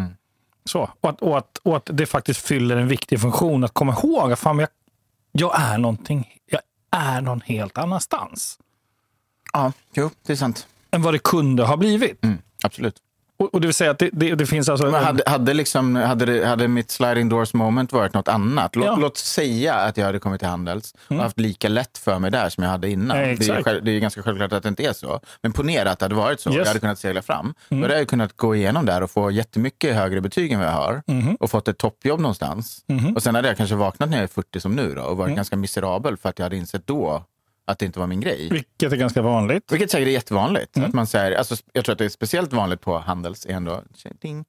Så, och, att, och, att, och att det faktiskt fyller en viktig funktion att komma ihåg att fan, jag, jag är någonting, jag är någon helt annanstans Ja, jo, det är sant. än vad det kunde ha blivit. Mm, absolut. Och, och det vill säga att det, det, det finns alltså... Men en- hade, hade, liksom, hade, hade mitt sliding doors moment varit något annat? Låt, Ja. låt säga att jag hade kommit till Handels och haft lika lätt för mig där som jag hade innan. Ja, det, är, det är ganska självklart att det inte är så. Men ponera att det hade varit så. Yes. Jag hade kunnat segla fram. Då hade jag kunnat gå igenom där och få jättemycket högre betyg än vad jag har. Och fått ett toppjobb någonstans. Och sen hade jag kanske vaknat när jag är 40 som nu då, och varit ganska miserabel för att jag hade insett då att det inte var min grej. Vilket är ganska vanligt. Vilket säkert är jättevanligt. Att man säger, alltså, jag tror att det är speciellt vanligt på Handels. Ändå, ding.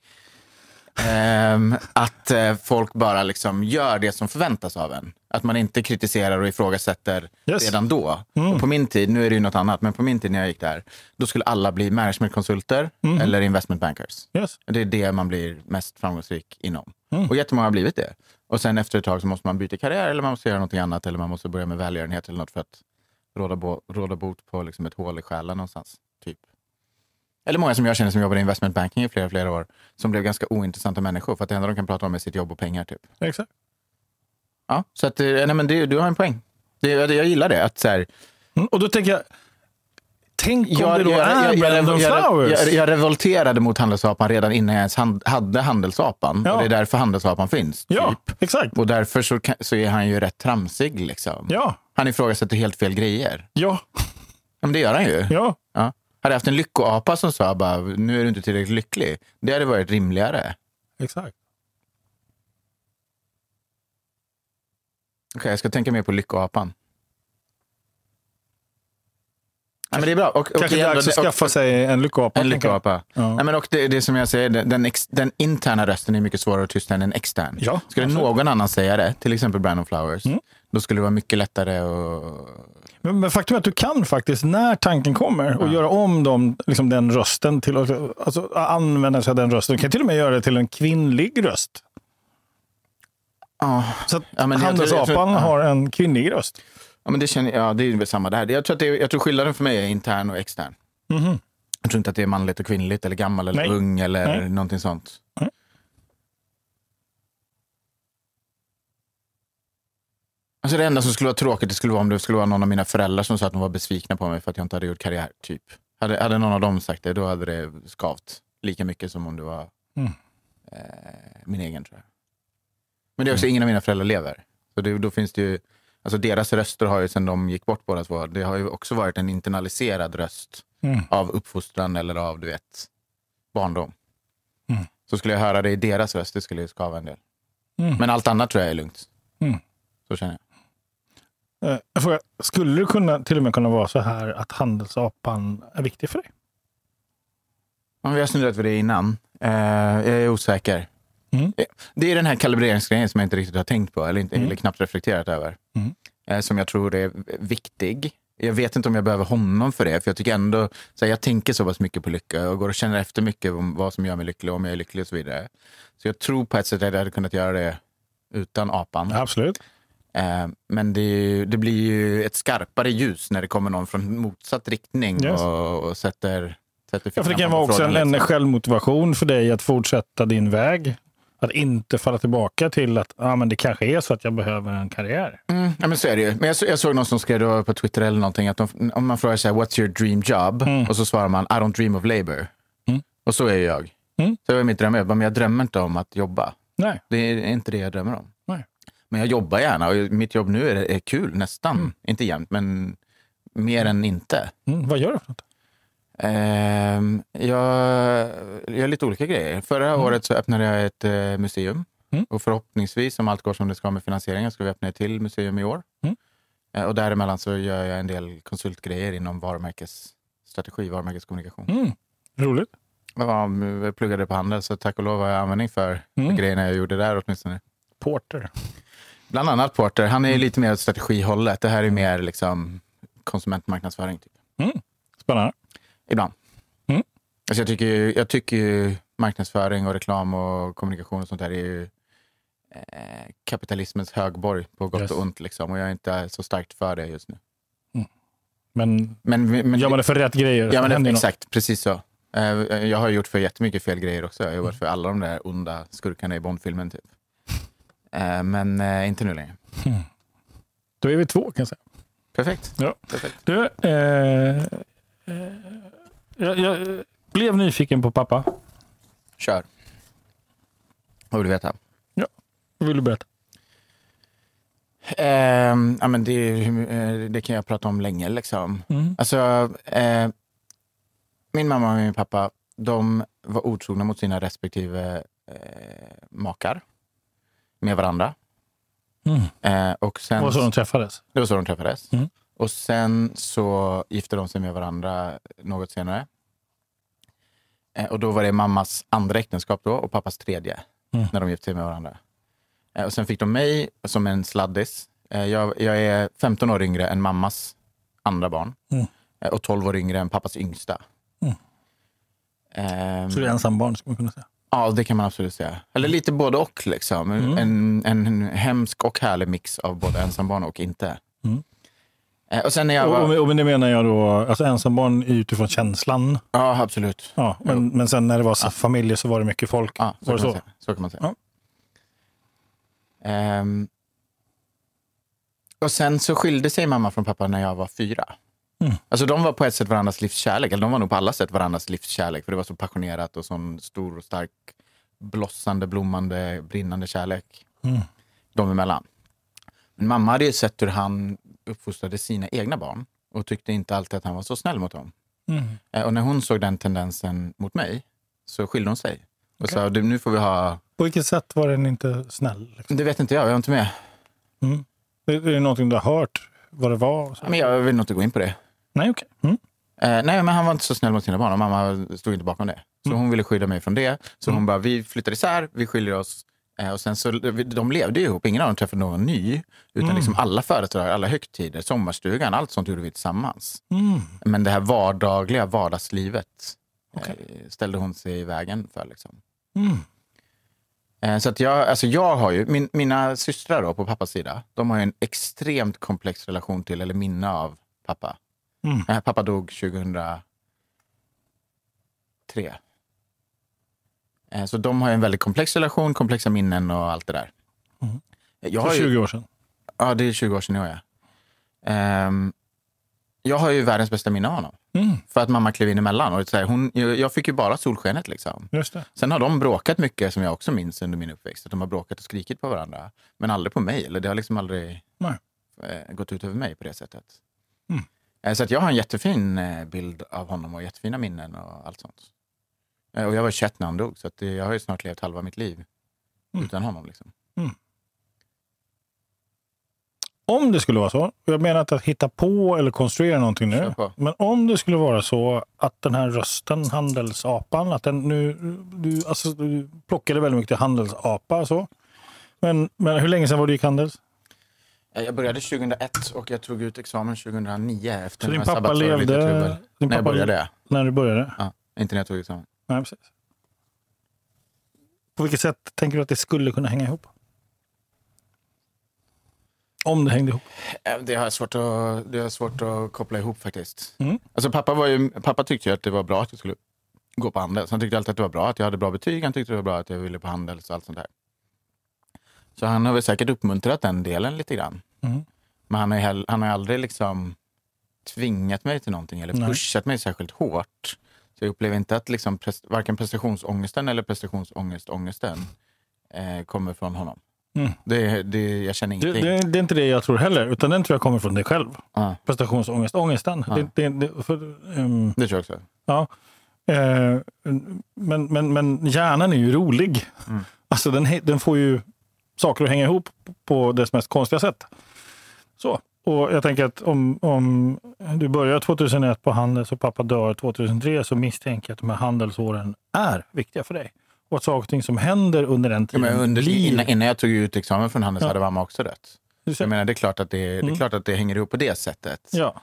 Ehm, att eh, folk bara liksom gör det som förväntas av en. Att man inte kritiserar och ifrågasätter Yes. redan då. Och på min tid, nu är det ju något annat, men på min tid när jag gick där, då skulle alla bli managementkonsulter eller investment bankers. Yes. Det är det man blir mest framgångsrik inom. Och jättemånga har blivit det. Och sen efter ett tag så måste man byta karriär eller man måste göra något annat eller man måste börja med välgörenhet eller något för att råda, bo, råda bot på liksom ett hål i själen någonstans. Typ. Eller många som jag känner som jobbade i investment banking i flera, flera år som blev ganska ointressanta människor för att det enda de kan prata om är sitt jobb och pengar. Typ. Exakt. Ja, så att, eh, nej, men det, du har en poäng. Det, jag, jag gillar det. Att, så här, Mm, och då tänker jag, tänk om jag, det då jag, är jag, Brandon jag, Flowers. jag, jag revolterade mot handelsapan redan innan jag ens hand, hade handelsapan. Ja. Och det är därför handelsapan finns. ja, Typ. exakt. Och därför så, så är han ju rätt tramsig. Liksom. Ja, Han ifrågasätter helt fel grejer. ja, Ja, Men det gör han ju. ja. Ja. Hade jag haft en lyckoapa som sa bara, nu är du inte tillräckligt lycklig. Det hade varit rimligare. Exakt. Okej, jag ska tänka mer på lyckoapan. Ja, men det är bra. Och, Kanske dags att skaffa sig en lyckoapa. En lyckoapa. Ja. Nej, men och det, det som jag säger, den, ex, den interna rösten är mycket svårare att tysta än en extern. Ja, skulle absolut. Mm. någon annan säga det, till exempel Brandon Flowers, då skulle det vara mycket lättare att... Men, men faktum är att du kan faktiskt, när tanken kommer, och göra om dem, liksom den rösten till att alltså, använda sig av den rösten. Du kan till och med göra det till en kvinnlig röst. Ja, Så att Ja, men jag tror- jag handelsapan tror- ja. har en kvinnlig röst. ja, men det, känner, ja, det är väl samma där. Jag tror, att det, jag tror skillnaden för mig är intern och extern. Mhm. Jag tror inte att det är manligt och kvinnligt, eller gammal eller Nej. ung eller Nej. någonting sånt. Alltså det enda som skulle vara tråkigt det skulle vara om det skulle vara någon av mina föräldrar som sa att de var besvikna på mig för att jag inte hade gjort karriär. Typ. Hade, hade någon av dem sagt det, då hade det skavt lika mycket som om det var Mm. eh, min egen. tror jag. Men det är också ingen av mina föräldrar lever. Så det, då finns det ju, alltså deras röster har ju sedan de gick bort båda två, det har ju också varit en internaliserad röst Mm. av uppfostran eller av du vet, barndom. Mm. Så skulle jag höra det i deras röst, det skulle ju skava en del. Mm. Men allt annat tror jag är lugnt. Mm. Så känner jag. Eh, jag frågar, skulle det kunna, till och med kunna vara så här att handelsapan är viktig för dig? Ja, vi har snurrat på det innan. Eh, jag är osäker. Mm. Eh, Det är den här kalibreringsgrejen som jag inte riktigt har tänkt på eller, inte, Mm. eller knappt reflekterat över. Mm. Eh, som jag tror är viktig. Jag vet inte om jag behöver honom för det, för jag tycker ändå, så här, jag tänker så pass mycket på lycka och går och känner efter mycket om vad som gör mig lycklig, om jag är lycklig och så vidare. Så jag tror på ett sätt att jag hade kunnat göra det utan apan. Absolut. Eh, men det, ju- det blir ju ett skarpare ljus när det kommer någon från motsatt riktning Yes. och, och sätter, sätter Ja, för det kan vara också en, en liksom. självmotivation för dig att fortsätta din väg. Att inte falla tillbaka till att ah, men det kanske är så att jag behöver en karriär. Mm, ja, men så är det ju. Men jag, jag såg någon som skrev på Twitter eller någonting att de, om man frågar så här, what's your dream job? Mm. Och så svarar man, I don't dream of labor. Mm. Och så är ju jag. Mm. Så det var mitt drömjobb. Men jag drömmer inte om att jobba. Nej. Det är inte det jag drömmer om. Men jag jobbar gärna och mitt jobb nu är, är kul, nästan. Mm. Inte jämt, men mer än inte. Mm, vad gör du för något? Ehm, jag gör lite olika grejer. Förra året så öppnade jag ett eh, museum. Mm. Och förhoppningsvis, om allt går som det ska med finansieringen, ska vi öppna ett till museum i år. Mm. Eh, och däremellan så gör jag en del konsultgrejer inom varumärkesstrategi, varumärkeskommunikation. Mm. Roligt. Ja, jag pluggade på handel, så tack och lov har jag användning för, Mm. grejerna jag gjorde där åtminstone. Porter. Bland annat Porter. Han är Mm. lite mer åt strategihållet. Det här är mer liksom konsumentmarknadsföring. Typ. Spännande. Ibland. Mm. Alltså jag, tycker, ju- jag tycker ju marknadsföring och reklam och kommunikation och sånt där är ju eh, kapitalismens högborg på gott Yes. och ont. Liksom. Och jag är inte så starkt för det just nu. Men Men, men, gör man det för rätt grejer ja, men det, något. exakt, precis så. Eh, jag har gjort för jättemycket fel grejer också. Jag har Mm. jobbat för alla de där onda skurkarna i Bondfilmen. Typ. Eh, men eh, inte nu längre. Då är vi två kan jag säga. Perfekt. Ja. Perfekt. Du, eh, eh, jag, jag blev nyfiken på pappa. Kör. Vad vill du veta? Vad vill du berätta? Ehm, ja, men det, eh, det kan jag prata om länge. Liksom. Mm. Alltså, eh, min mamma och min pappa de var otrogna mot sina respektive eh, makar med varandra. Mm. Eh, och Det sen, var så de träffades. det var så de träffades. Mm. Och sen så gifte de sig med varandra något senare. Eh, och då var det mammas andra äktenskap då och pappas tredje Mm. när de gifte sig med varandra. Eh, och sen fick de mig som en sladdis. Eh, jag, jag är 15 år yngre än mammas andra barn Mm. eh, och 12 år yngre än pappas yngsta. Mm. Ehm, Så du är ensam barn skulle man kunna säga. Ja, det kan man absolut säga. Eller lite både och. Liksom. Mm. En, en hemsk och härlig mix av både ensambarn och inte. Mm. Eh, Och sen när jag Och, och, var... med- och med det menar jag då, alltså ensambarn utifrån känslan. Ja, absolut. Ja, men, men sen när det var så Ja. familjer så var det mycket folk. Ja, så, var kan det man så? säga. så kan man säga. Ja. Ehm, och sen så skilde sig mamma från pappa när jag var fyra. Mm. Alltså de var på ett sätt varandras livskärlek. Eller de var nog på alla sätt varandras livskärlek. För det var så passionerat och sån stor och stark blossande, blommande, brinnande kärlek. Mm. De emellan. Men mamma hade ju sett hur han uppfostrade sina egna barn. Och tyckte inte alltid att han var så snäll mot dem. Mm. Eh, Och när hon såg den tendensen mot mig så skilde hon sig. Och Okej. sa, "Du, nu får vi ha... På vilket sätt var den inte snäll? Liksom? Det vet inte jag, jag är inte med. Mm. Det, det är någonting du har hört vad det var? Men jag vill nog inte gå in på det. Nej, okej. Mm. Eh, nej, men han var inte så snäll mot sina barn och mamma stod inte bakom det. Så Mm. hon ville skydda mig från det. Så Mm. hon bara, vi flyttar isär, vi skiljer oss. Eh, och sen så, de levde ju ihop, ingen av dem träffade någon ny. Utan Mm. liksom alla företag, alla högtider, sommarstugan, allt sånt gjorde vi tillsammans. Mm. Men det här vardagliga vardagslivet Okej. eh, ställde hon sig i vägen för. Liksom. Mm. Eh, Så att jag, alltså jag har ju, min, mina systrar då, på pappas sida, de har en extremt komplex relation till, eller minne av, pappa. Mm. Eh, Pappa dog 2003. Eh, Så de har ju en väldigt komplex relation, komplexa minnen och allt det där. Mm. Jag För har ju, 20 år sedan. ja, det är 20 år sedan i år, ja. Ehm, Jag har ju världens bästa minne av honom. Mm. För att mamma klev in emellan. Och så här, hon, jag fick ju bara solskenet. Liksom. Sen har de bråkat mycket, som jag också minns under min uppväxt. Att de har bråkat och skrikit på varandra. Men aldrig på mig. Eller det har liksom aldrig Nej. eh, gått ut över mig på det sättet. Mm. Eh, så att jag har en jättefin eh, bild av honom och jättefina minnen och allt sånt. Eh, Och jag var 21 när han dog, så jag har ju snart levt halva mitt liv Mm. utan honom. Liksom. Om det skulle vara så, jag menar inte att hitta på eller konstruera någonting nu, men om det skulle vara så att den här rösten, handelsapan, att den nu, du, alltså, du plockade väldigt mycket handelsapa och så. Men, men hur länge sedan var du gick Handels? Jag började 2001 och jag tog ut examen 2009 efter Så din pappa levde- din När jag pappa- började, När du började? ja. Inte när jag tog examen. Nej, precis. På vilket sätt tänker du att det skulle kunna hänga ihop? Om det hängde ihop? Eh, Det har jag svårt att, det jag svårt att koppla ihop faktiskt. Mm. Alltså, pappa, var ju, pappa tyckte ju att det var bra att jag skulle gå på Handels. Han tyckte alltid att det var bra att jag hade bra betyg. Han tyckte det var bra att jag ville på Handels och allt sånt där. Så han har väl säkert uppmuntrat den delen lite grann. Mm. Men han har, han har aldrig liksom tvingat mig till någonting eller Nej. pushat mig särskilt hårt. Så jag upplever inte att liksom pres- varken prestationsångesten eller prestationsångestångesten eh, kommer från honom. Mm. Det, det, jag känner Det, ingenting. det, det är inte det jag tror heller, utan den tror jag kommer från dig själv. Ja, Prestationsångest, ångesten. Ja. Det, det, det, för, ehm, det tror jag också. ja. Eh, men, men, men hjärnan är ju rolig. Mm. Alltså den, den får ju saker att hänga ihop på dess mest konstiga sätt. Så. Och jag tänker att om, om du börjar 2001 på Handels och pappa dör 2003 så misstänker jag att de här handelsåren är viktiga för dig. Och att saker och ting som händer under den Ja, tiden men under, blir... innan, innan jag tog ut examen från Handels Ja. hade mamma också dött. Jag menar, det är klart att det, det, Mm. är klart att det hänger ihop på det sättet. Ja,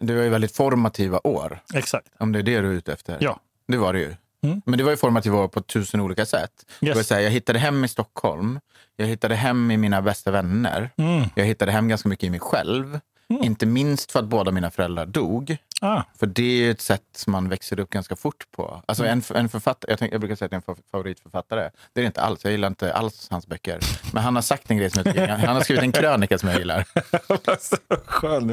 Det var ju väldigt formativa år, exakt. om det är det du är ute efter. Ja. Det var det ju. Mm. Men det var ju formativa år på tusen olika sätt. Det var Yes. så här, jag hittade hem i Stockholm, jag hittade hem i mina bästa vänner, Mm. jag hittade hem ganska mycket i mig själv. Inte minst för att båda mina föräldrar dog. Ah, För det är ju ett sätt som man växer upp ganska fort på. Alltså en, en författare, jag, tänk, jag brukar säga att det är en fa- favoritförfattare. Det är det inte alls, jag gillar inte alls hans böcker. Men han har sagt en grej som jag han har skrivit en krönika som jag gillar. skön.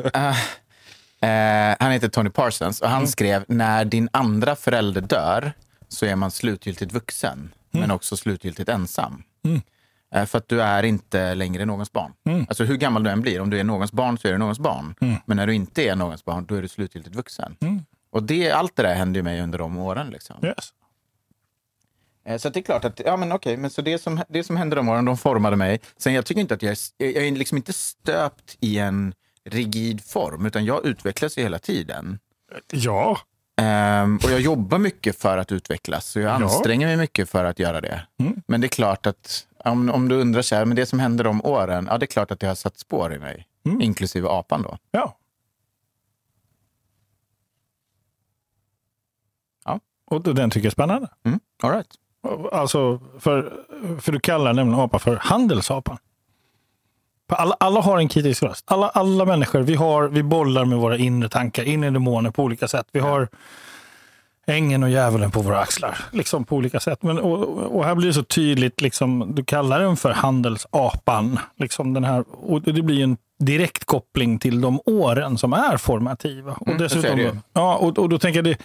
Eh, han heter Tony Parsons och han skrev när din andra förälder dör så är man slutgiltigt vuxen men också slutgiltigt ensam. Eh, för att du är inte längre någons barn. Alltså hur gammal du än blir, om du är någons barn så är du någons barn. Men när du inte är någons barn då är du slutgiltigt vuxen. Och det, allt det där hände ju mig under de åren. Liksom. Yes. Eh, Så det är klart att, ja men okej, men så det som, det som hände de åren, de formade mig. Sen jag tycker inte att jag är, jag är liksom inte stöpt i en rigid form, utan jag utvecklas ju hela tiden. Ja. Ehm, och jag jobbar mycket för att utvecklas, så jag Ja. anstränger mig mycket för att göra det. Mm. Men det är klart att, om, om du undrar så här, men det som hände de åren, ja det är klart att det har satt spår i mig. Mm. Inklusive apan då. Ja. Ja. Och den tycker jag är spännande. Mm. All right. Alltså, för, för du kallar nämligen apa för handelsapan. Alla, alla har en kritisk röst. Alla, alla människor, vi, har, vi bollar med våra inre tankar, inre demoner på olika sätt. Vi har ängeln och djävulen på våra axlar, liksom på olika sätt. Men, och, och här blir det så tydligt, liksom, du kallar den för handelsapan. Liksom den här, och det blir en direkt koppling till de åren som är formativa. Och Mm, dessutom, då, ja, och, och då tänker jag, det,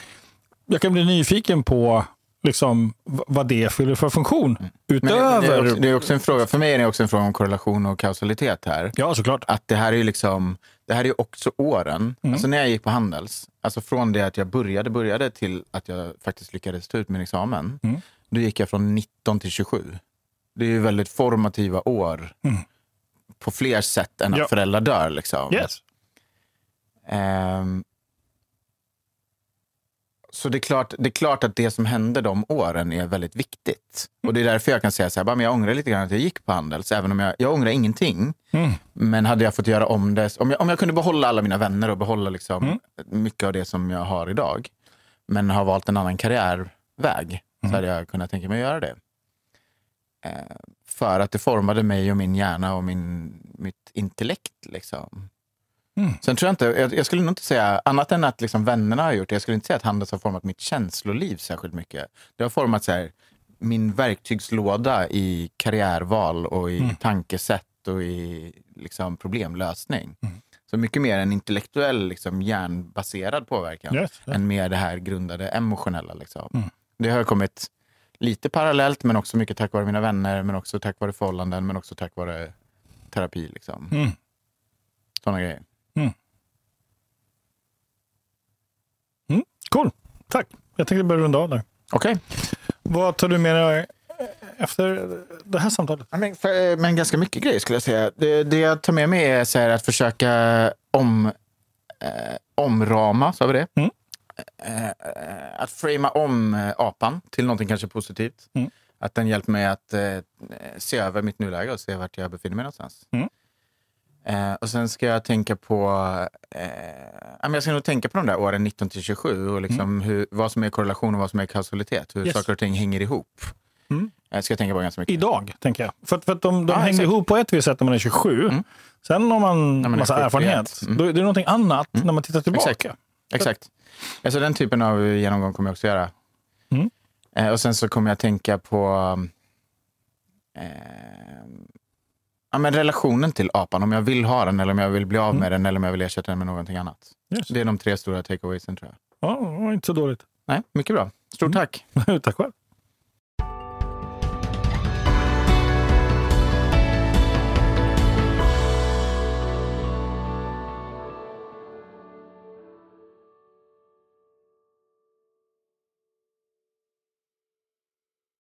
jag kan bli nyfiken på liksom, vad det fyller för funktion. Mm. Utöver... det, det, är också, det är också en fråga, för mig är det också en fråga om korrelation och kausalitet här. Ja, såklart. att det här är ju liksom, det här är också åren. Alltså när jag gick på Handels, alltså från det att jag började, började till att jag faktiskt lyckades ta ut min examen. Mm. Då gick jag från 19 till 27. Det är ju väldigt formativa år Mm. på fler sätt än att Ja. föräldrar dör. Liksom. Yes. Ehm, så det är, klart, det är klart att det som hände de åren är väldigt viktigt. Och det är därför jag kan säga så här, bara, men jag ångrar lite grann att jag gick på Handels. Även om jag, jag ångrar ingenting. Mm. Men hade jag fått göra om det, om jag, om jag kunde behålla alla mina vänner och behålla liksom Mm. mycket av det som jag har idag, men har valt en annan karriärväg, så hade jag kunnat tänka mig att göra det. Eh, för att det formade mig och min hjärna och min, mitt intellekt. Liksom. Mm. Sen tror jag inte, jag, jag skulle nog inte säga, annat än att liksom vännerna har gjort det, jag skulle inte säga att Handels har format mitt känsloliv särskilt mycket. Det har format så här, min verktygslåda i karriärval och i tankesätt och i liksom, problemlösning. Så mycket mer en intellektuell, liksom, hjärnbaserad påverkan Yes. än mer det här grundade emotionella. Liksom. Det har kommit lite parallellt, men också mycket tack vare mina vänner, men också tack vare förhållanden, men också tack vare terapi. Liksom. Mm. Sådana grejer. Cool. Tack. Jag tänkte börja runda av där. Okej. Vad tar du med dig efter det här samtalet? Men, för, men ganska mycket grejer skulle jag säga. Det, det jag tar med mig är så här, att försöka om, eh, omrama, sa vi det? Mm. Eh, eh, att framea om eh, apan till någonting kanske positivt. Mm. Att den hjälper mig att eh, se över mitt nuläge och se vart jag befinner mig någonstans. Mm. Eh, och sen ska jag tänka på eh, jag ska nog tänka på de där åren 19 till 27 och liksom hur, vad som är korrelation och vad som är kausalitet. Hur Mm. Yes. saker och ting hänger ihop. Mm. Jag ska tänka på ganska mycket. Idag, tänker jag. För, för att de, de Ja, hänger exakt. ihop på ett visst sätt när man är 27. Mm. Sen har man är massa 71. erfarenhet. Mm. Då är det någonting annat när man tittar tillbaka. Exakt. Exakt. Alltså den typen av genomgång kommer jag också göra. Mm. Eh, och sen så kommer jag tänka på eh, ja, men relationen till apan. Om jag vill ha den eller om jag vill bli av med den eller om jag vill ersätta den med någonting annat. Yes. Det är de tre stora takeawaysen tror jag. Ja, inte så dåligt. Nej, mycket bra. Stort tack. Tack själv.